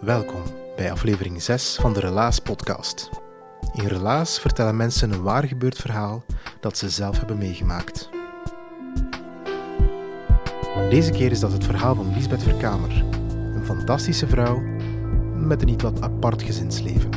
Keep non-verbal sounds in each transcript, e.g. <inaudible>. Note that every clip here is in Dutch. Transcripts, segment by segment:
Welkom bij aflevering 6 van de Relaas podcast. In Relaas vertellen mensen een waar gebeurd verhaal dat ze zelf hebben meegemaakt. Deze keer is dat het verhaal van Lisbeth Verkamer, een fantastische vrouw met een niet wat apart gezinsleven.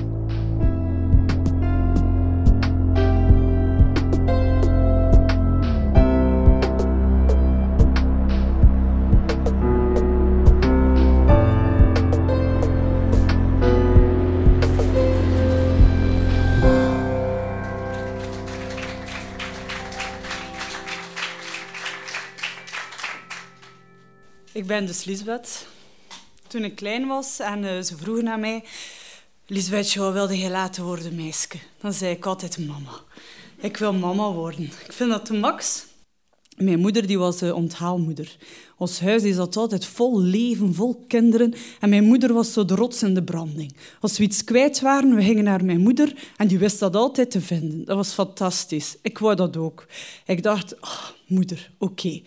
Ik ben dus Lisbeth. Toen ik klein was en uh, ze vroegen naar mij... Lisbeth, wilde je laten worden, meisje? Dan zei ik altijd mama. Ik wil mama worden. Ik vind dat de max. Mijn moeder die was uh, onthaalmoeder. Ons huis zat altijd vol leven, vol kinderen. En mijn moeder was zo de rots in de branding. Als we iets kwijt waren, we gingen naar mijn moeder en die wist dat altijd te vinden. Dat was fantastisch. Ik wou dat ook. Ik dacht, oh, moeder, oké.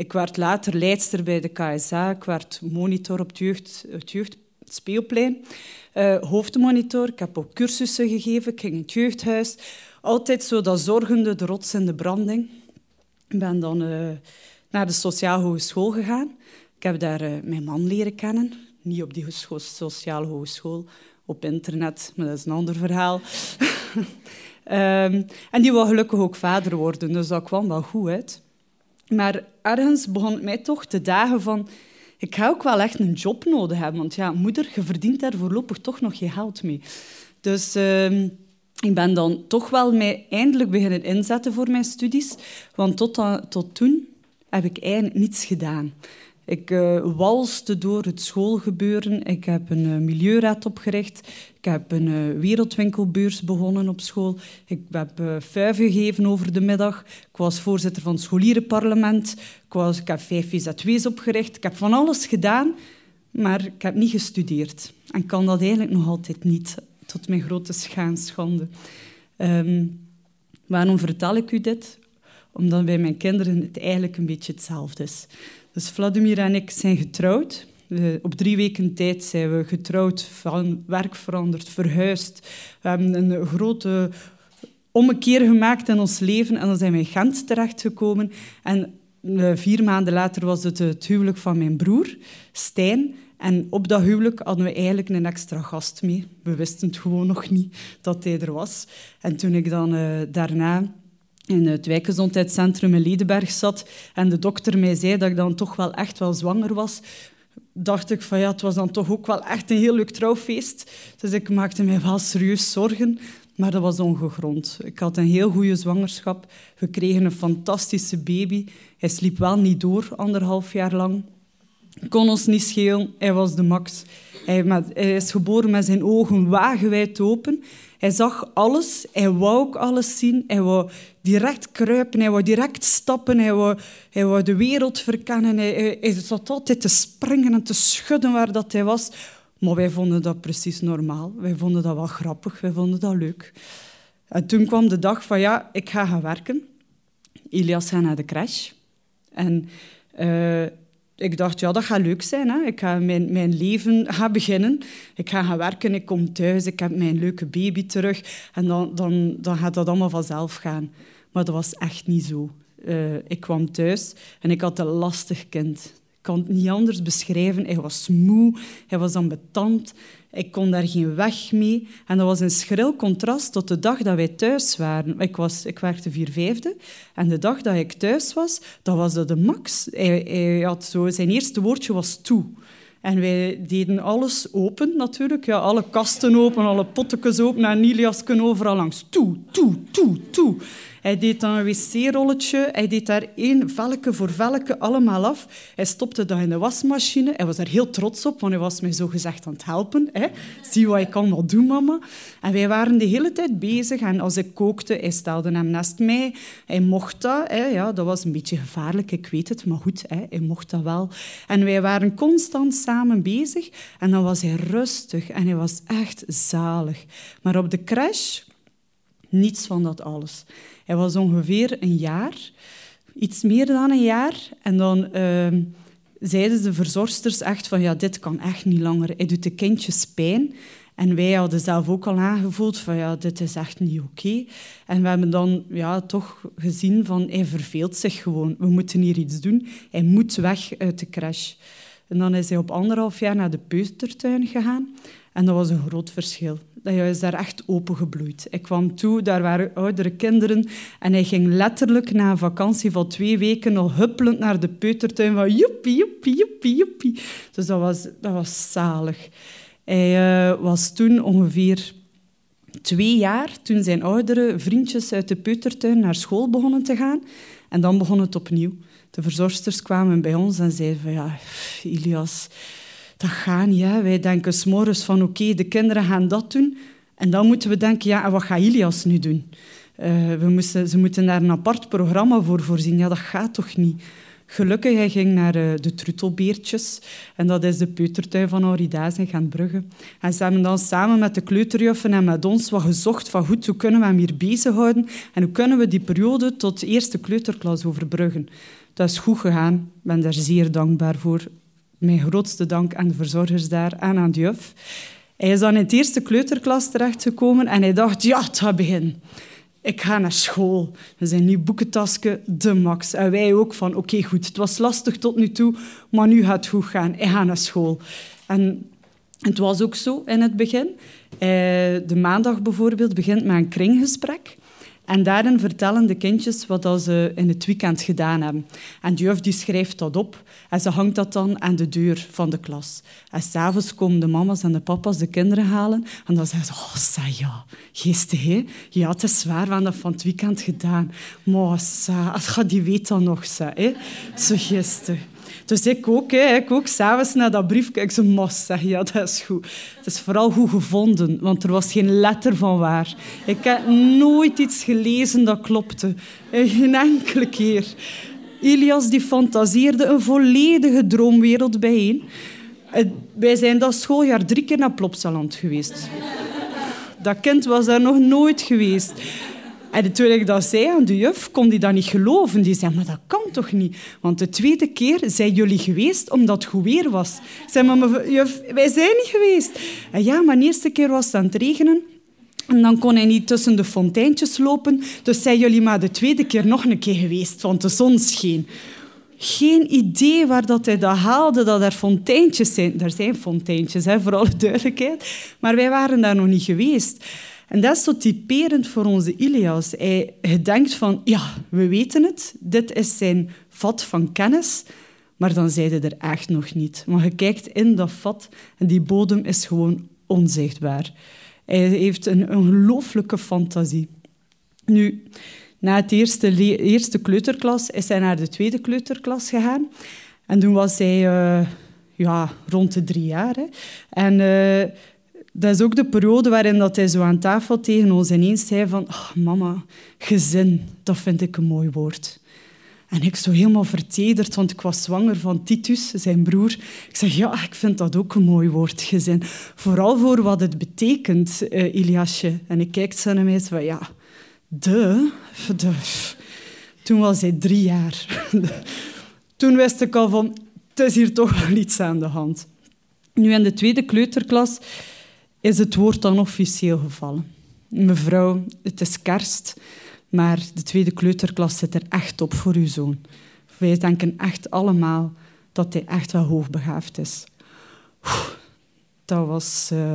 Ik werd later leidster bij de KSA. Ik werd monitor op het, jeugd, het jeugdspeelplein. Uh, hoofdmonitor. Ik heb ook cursussen gegeven. Ik ging in het jeugdhuis. Altijd zo dat zorgende, de rots en de branding. Ik ben dan uh, naar de Sociaal Hogeschool gegaan. Ik heb daar uh, mijn man leren kennen. Niet op die Sociale Hogeschool, op internet, maar dat is een ander verhaal. um, <laughs> en die wil gelukkig ook vader worden, dus dat kwam wel goed uit. Maar ergens begon het mij toch te dagen van... Ik ga ook wel echt een job nodig hebben. Want ja, moeder, je verdient daar voorlopig toch nog je geld mee. Dus uh, ik ben dan toch wel mij eindelijk beginnen inzetten voor mijn studies. Want tot, tot toen heb ik eigenlijk niets gedaan. Ik uh, walste door het schoolgebeuren. Ik heb een uh, milieuraad opgericht. Ik heb een uh, wereldwinkelbeurs begonnen op school. Ik heb uh, gegeven over de middag. Ik was voorzitter van het scholierenparlement. Ik, was, heb vijf VZW's opgericht. Ik heb van alles gedaan, maar ik heb niet gestudeerd. En kan dat eigenlijk nog altijd niet, tot mijn grote schaanschande. Um, waarom vertel ik u dit? Omdat bij mijn kinderen het eigenlijk een beetje hetzelfde is. Dus Vladimir en ik zijn getrouwd. op drie weken tijd zijn we getrouwd, van werk veranderd, verhuisd. We hebben een grote ommekeer gemaakt in ons leven en dan zijn we in Gent terechtgekomen. En eh, vier maanden later was het het huwelijk van mijn broer, Stijn. En op dat huwelijk hadden we eigenlijk een extra gast mee. We wisten het gewoon nog niet dat hij er was. En toen ik dan uh, daarna in het wijkgezondheidscentrum in Ledenberg zat en de dokter mij zei dat ik dan toch wel echt wel zwanger was, dacht ik van ja, het was dan toch ook wel echt een heel leuk trouwfeest. Dus ik maakte mij wel serieus zorgen, maar dat was ongegrond. Ik had een heel goede zwangerschap. We kregen een fantastische baby. Hij sliep wel niet door, anderhalf jaar lang. Kon ons niet schelen, hij was de max. Hij, hij is geboren met zijn ogen wagenwijd open. Hij zag alles, hij wou ook alles zien. Hij wou direct kruipen, hij wou direct stappen, hij wou, hij wou de wereld verkennen. Hij, hij, zat altijd te springen en te schudden waar dat hij was. Maar wij vonden dat precies normaal. Wij vonden dat wel grappig, wij vonden dat leuk. En toen kwam de dag van, ja, ik ga gaan werken. Elias gaat naar de crash. En uh, ik dacht, ja, dat gaat leuk zijn. Hè. Ik ga mijn, mijn leven gaan beginnen. Ik ga gaan werken, ik kom thuis, ik heb mijn leuke baby terug. En dan, dan, dan gaat dat allemaal vanzelf gaan. Maar dat was echt niet zo. Uh, ik kwam thuis en ik had een lastig kind. Ik kan het niet anders beschrijven. Hij was moe, hij was ambetant. Ik kon daar geen weg mee. En dat was een schril contrast tot de dag dat wij thuis waren. Ik, was, ik werkte vier vijfde. En de dag dat ik thuis was, dat was dat de max. Hij, had zo, zijn eerste woordje was toe. En wij deden alles open natuurlijk. Ja, alle kasten open, alle pottekens open en Nilias kunnen overal langs. Toe, toe, toe, toe. Hij deed dan een wc-rolletje. Hij deed daar één velke voor velke allemaal af. Hij stopte dat in de wasmachine. Hij was er heel trots op, want hij was mij zo gezegd aan het helpen. Hè. Zie wat ik allemaal doe, mama. En wij waren de hele tijd bezig. En als ik kookte, hij stelde hem naast mij. Hij mocht dat. Hè. Ja, dat was een beetje gevaarlijk, ik weet het. Maar goed, hè, hij mocht dat wel. En wij waren constant samen bezig. En dan was hij rustig en hij was echt zalig. Maar op de crash, niets van dat alles. Hij was ongeveer een jaar, iets meer dan een jaar. En dan uh, zeiden de verzorgsters echt van, ja, dit kan echt niet langer. Hij doet de kindjes pijn. En wij hadden zelf ook al aangevoeld van, ja, dit is echt niet oké. En we hebben dan ja, toch gezien van, hij verveelt zich gewoon. We moeten hier iets doen. Hij moet weg uit de crash. En dan is hij op anderhalf jaar naar de peutertuin gegaan. En dat was een groot verschil dat hij is daar echt opengebloeid. Ik kwam toe, daar waren oudere kinderen en hij ging letterlijk na een vakantie van twee weken nog huppelend naar de peutertuin van joepie, joepie, joepie, joepie. Dus dat was, dat was zalig. Hij uh, was toen ongeveer twee jaar, toen zijn oudere vriendjes uit de peutertuin naar school begonnen te gaan. En dan begon het opnieuw. De verzorgsters kwamen bij ons en zeiden van ja, Ilias dat gaat niet. Wij denken s'morgens van oké, de kinderen gaan dat doen. En dan moeten we denken, ja, en wat gaat Ilias nu doen? Uh, we moesten, ze moeten daar een apart programma voor voorzien. Ja, dat gaat toch niet? Gelukkig, hij ging naar uh, de Trutelbeertjes. En dat is de peutertuin van Auridaas in Gentbrugge. En ze hebben dan samen met de kleuterjuffen en met ons wat gezocht van goed, hoe kunnen we hem hier bezighouden en hoe kunnen we die periode tot de eerste kleuterklas overbruggen. Dat is goed gegaan. Ik ben daar zeer dankbaar voor mijn grootste dank aan de verzorgers daar en aan de juf. Hij is dan in het eerste kleuterklas terechtgekomen en hij dacht, ja, het gaat beginnen. Ik ga naar school. We zijn nu boekentasken de max. En wij ook van, oké, goed, het was lastig tot nu toe, maar nu gaat het goed gaan. Ik ga naar school. En het was ook zo in het begin. Eh, de maandag bijvoorbeeld begint met een kringgesprek. En daarin vertellen de kindjes wat ze in het weekend gedaan hebben. En de juf die schrijft dat op en ze hangt dat dan aan de deur van de klas. En s'avonds komen de mama's en de papa's de kinderen halen en dan zeggen ze, oh, sa, ja, geestig, hè? Ja, het zwaar, we dat van het weekend gedaan. Maar, sa, die weet nog, sa, hè? Zo geestig. Dus ik ook, hè, ik ook s'avonds naar dat briefje. Ik zei, mos, zeg ja, dat is goed. Het is vooral goed gevonden, want er was geen letter van waar. Ik heb nooit iets gelezen dat klopte. Geen enkele keer. Ilias die fantaseerde een volledige droomwereld bijeen. Wij zijn dat schooljaar drie keer naar Plopsaland geweest. Dat kind was daar nog nooit geweest. En toen ik dat zei aan de juf, kon die dat niet geloven. Die zei, maar dat kan toch niet? Want de tweede keer zijn jullie geweest omdat het goed weer was. Ik zei, maar juf, wij zijn niet geweest. En ja, maar de eerste keer was het aan het regenen. En dan kon hij niet tussen de fonteintjes lopen. Dus zijn jullie maar de tweede keer nog een keer geweest, want de zon scheen. Geen idee waar dat hij dat haalde, dat er fonteintjes zijn. Er zijn fonteintjes, hè, voor alle duidelijkheid. Maar wij waren daar nog niet geweest. En dat is zo typerend voor onze Ilias. Hij, denkt van, ja, we weten het. Dit is zijn vat van kennis. Maar dan zei hij er echt nog niet. Maar je kijkt in dat vat en die bodem is gewoon onzichtbaar. Hij heeft een ongelooflijke fantasie. Nu, na het eerste, eerste kleuterklas is hij naar de tweede kleuterklas gegaan. En toen was hij uh, ja, rond de drie jaar. En uh, dat is ook de periode waarin dat hij zo aan tafel tegen ons ineens zei van oh, mama, gezin, dat vind ik een mooi woord. En ik zo helemaal vertederd, want ik was zwanger van Titus, zijn broer. Ik zeg, ja, ik vind dat ook een mooi woord, gezin. Vooral voor wat het betekent, uh, Iliasje. En ik kijk zo naar mij van, ja, de, de. Toen was hij drie jaar. <laughs> Toen wist ik al van, het is hier toch wel iets aan de hand. Nu in de tweede kleuterklas is het woord dan officieel gevallen. Mevrouw, het is kerst. Maar de tweede kleuterklas zit er echt op voor uw zoon. Wij denken echt allemaal dat hij echt wel hoogbegaafd is. Dat was uh,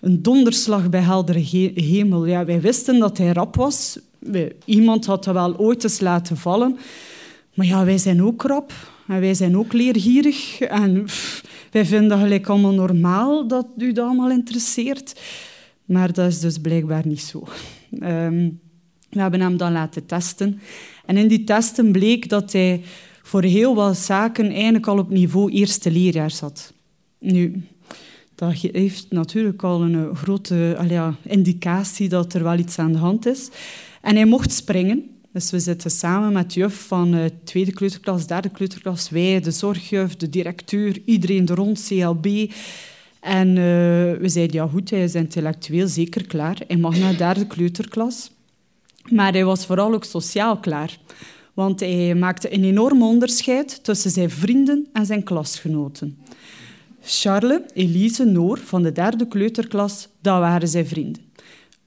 een donderslag bij heldere hemel. Ja, wij wisten dat hij rap was. Iemand had dat wel ooit eens laten vallen. Maar ja, wij zijn ook rap. En wij zijn ook leergierig. En wij vinden gelijk allemaal normaal dat u dat allemaal interesseert. Maar dat is dus blijkbaar niet zo. Um, we hebben hem dan laten testen. En in die testen bleek dat hij voor heel wat zaken eigenlijk al op niveau eerste leerjaar zat. Nu, dat heeft natuurlijk al een grote ja, indicatie dat er wel iets aan de hand is. En hij mocht springen. Dus we zitten samen met juf van de tweede kleuterklas, derde kleuterklas, wij, de zorgjuf, de directeur, iedereen er rond, CLB. En uh, we zeiden, ja goed, hij is intellectueel zeker klaar. Hij mag naar de derde kleuterklas. Maar hij was vooral ook sociaal klaar. Want hij maakte een enorm onderscheid tussen zijn vrienden en zijn klasgenoten. Charles, Elise, Noor van de derde kleuterklas, dat waren zijn vrienden.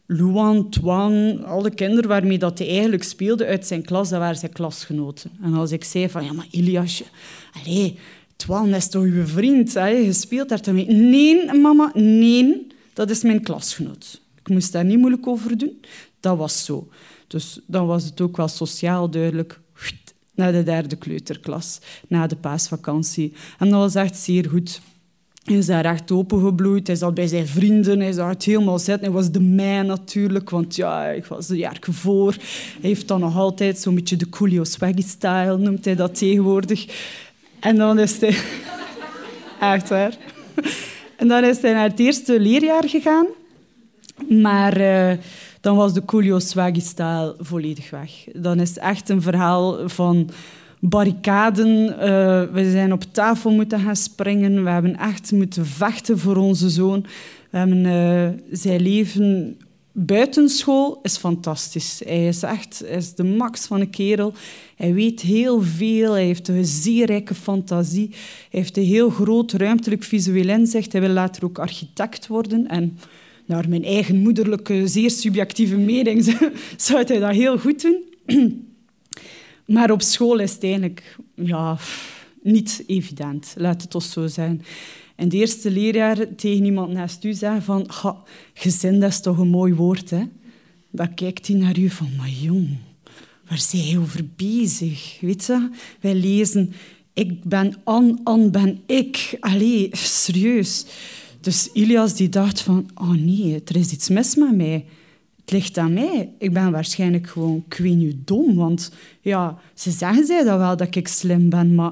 Luan, Twan, alle kinderen waarmee dat hij eigenlijk speelde uit zijn klas, dat waren zijn klasgenoten. En als ik zei van, ja, maar Iliasje, Twan is toch uw vriend? Hè? Je speelt daar? Nee, mama, nee, dat is mijn klasgenoot. Ik moest daar niet moeilijk over doen. Dat was zo. Dus dan was het ook wel sociaal duidelijk naar de derde kleuterklas, na de paasvakantie. En dat was echt zeer goed. Hij is daar echt opengebloeid. Hij zat bij zijn vrienden. Hij zat helemaal zitten. Hij was de mij natuurlijk, want ja, ik was een jaar voor. Hij heeft dan nog altijd zo'n beetje de Coolio Swaggy-style, noemt hij dat tegenwoordig. En dan is hij... <laughs> Echt waar. En dan is hij naar het eerste leerjaar gegaan. Maar... Uh, dan was de Coolio Swaggy-style volledig weg. Dan is echt een verhaal van barricaden. Uh, we zijn op tafel moeten gaan springen. We hebben echt moeten vechten voor onze zoon. We hebben uh, zijn leven buitenschool is fantastisch. Hij is echt is de max van een kerel. Hij weet heel veel. Hij heeft een zeer rijke fantasie. Hij heeft een heel groot ruimtelijk visueel inzicht. Hij wil later ook architect worden. En naar mijn eigen moederlijke, zeer subjectieve mening, <laughs> zou hij dat heel goed doen. <clears throat> Maar op school is het eigenlijk ja, niet evident, laat het ons zo zijn. In het eerste leerjaar tegen iemand naast u zeggen van gezin, dat is toch een mooi woord, hè? Dan kijkt hij naar u van, maar jong, waar zijn je over bezig? Weet je, wij lezen, ik ben An, An ben ik. Allee, serieus. Dus Ilias die dacht van, oh nee, er is iets mis met mij. Het ligt aan mij. Ik ben waarschijnlijk gewoon, ik weet dom. Want ja, ze zeggen zij dat wel, dat ik slim ben, maar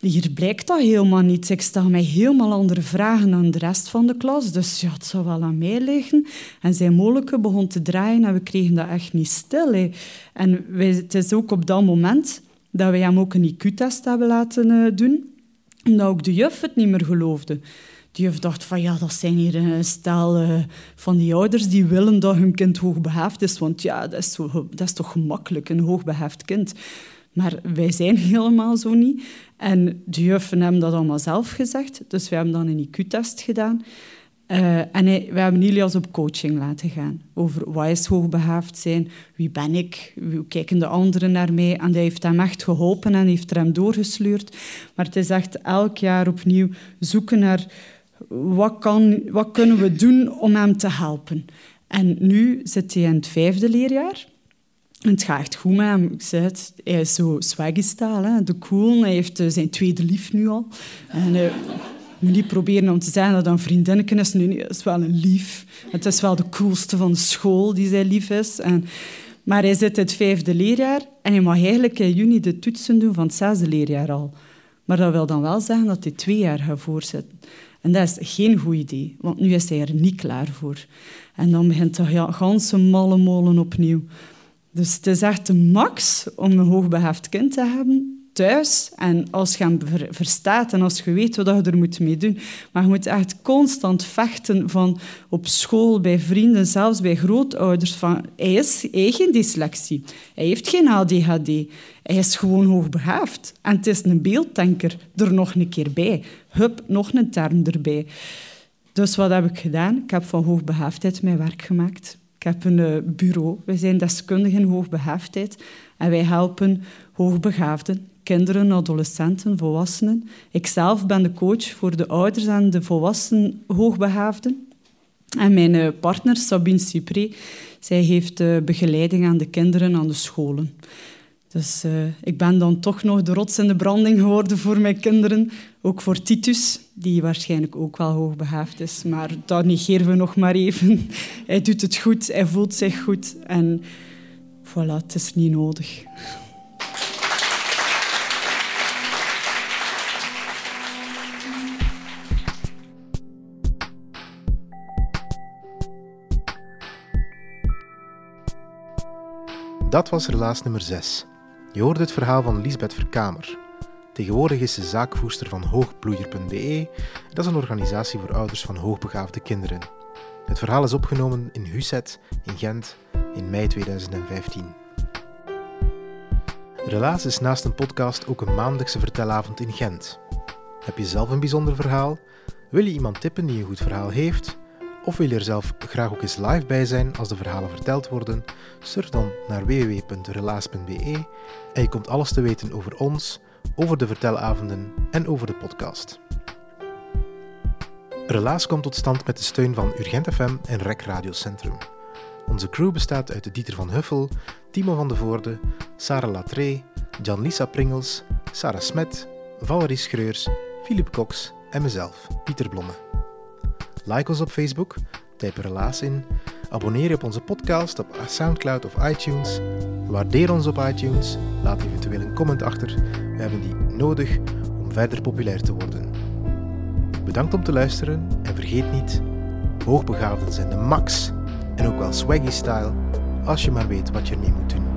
hier blijkt dat helemaal niet. Ik stel mij helemaal andere vragen dan de rest van de klas. Dus ja, het zou wel aan mij liggen. En zijn molenke begon te draaien en we kregen dat echt niet stil. En wij, het is ook op dat moment dat wij hem ook een IQ-test hebben laten uh, doen. Omdat ook de juf het niet meer geloofde die heeft dacht van ja, dat zijn hier een stel uh, van die ouders die willen dat hun kind hoogbehaafd is. Want ja, dat is, dat is toch gemakkelijk, een hoogbehaafd kind. Maar wij zijn helemaal zo niet. En de juffen hebben dat allemaal zelf gezegd. Dus we hebben dan een IQ-test gedaan. Uh, en we hebben Ilias op coaching laten gaan. Over wat is hoogbehaafd zijn, wie ben ik, hoe kijken de anderen naar mij. En hij heeft hem echt geholpen en heeft er hem doorgesleurd. Maar het is echt elk jaar opnieuw zoeken naar wat, kan, wat kunnen we doen om hem te helpen? En nu zit hij in het vijfde leerjaar. Het gaat echt goed met hem. Hij is zo swaggy-style, de cool. Hij heeft eh, zijn tweede lief nu al. En, uh, moet niet proberen om te zeggen dat een vriendinnetje is. Nu, het is wel een lief. Het is wel de coolste van de school die zijn lief is. En, maar hij zit in het vijfde leerjaar en hij mag eigenlijk in juni de toetsen doen van het zesde leerjaar al. Maar dat wil dan wel zeggen dat hij twee jaar gaat voorzitten. En dat is geen goed idee, want nu is hij er niet klaar voor. En dan begint de ganse malle molen opnieuw. Dus het is echt de max om een hoogbehaafd kind te hebben thuis. En als je hem verstaat en als je weet wat je er moet mee doen. Maar je moet echt constant vechten van op school, bij vrienden, zelfs bij grootouders. Van, hij, is, hij geen dyslexie. Hij heeft geen ADHD. Hij is gewoon hoogbegaafd. En het is een beelddenker er nog een keer bij. Hup, nog een term erbij. Dus wat heb ik gedaan? Ik heb van hoogbegaafdheid mijn werk gemaakt. Ik heb een eh, bureau. Wij zijn deskundigen in en wij helpen hoogbegaafden, kinderen, adolescenten, volwassenen. Ikzelf ben de coach voor de ouders en de volwassen hoogbegaafden. En mijn eh, partner Sabine Supré, zij heeft uh, begeleiding aan de kinderen aan de scholen. Dus ik ben dan toch nog de rots in de branding geworden voor mijn kinderen. Ook voor Titus, die waarschijnlijk ook wel hoogbegaafd is. Maar dat negeren we nog maar even. <laughs> Hij doet het goed, hij voelt zich goed. En voilà, het is niet nodig. Dat was relaas nummer 6. Je hoorde het verhaal van Lisbeth Verkamer. Tegenwoordig is ze zaakvoerster van hoogbloeier.be. Dat is een organisatie voor ouders van hoogbegaafde kinderen. Het verhaal is opgenomen in Huset in Gent in mei 2015. Relaas is naast een podcast ook een maandelijkse vertelavond in Gent. Heb je zelf een bijzonder verhaal? Wil je iemand tippen die een goed verhaal heeft? Of wil je er zelf graag ook eens live bij zijn als de verhalen verteld worden? Surf dan naar www.relaas.be en je komt alles te weten over ons, over de vertelavonden en over de podcast. Relaas komt tot stand met de steun van Urgent FM en Rec Radio Centrum. Onze crew bestaat uit Dieter van Huffel, Timo van de Voorde, Sarah Latré, Jan-Lisa Pringels, Sarah Smet, Valerie Schreurs, Philip Cox en mezelf, Pieter Blomme. Like ons op Facebook, type relaas in, abonneer je op onze podcast op Soundcloud of iTunes, waardeer ons op iTunes, laat eventueel een comment achter. We hebben die nodig om verder populair te worden. Bedankt om te luisteren en vergeet niet, hoogbegaafden zijn de max en ook wel swaggy style als je maar weet wat je ermee moet doen.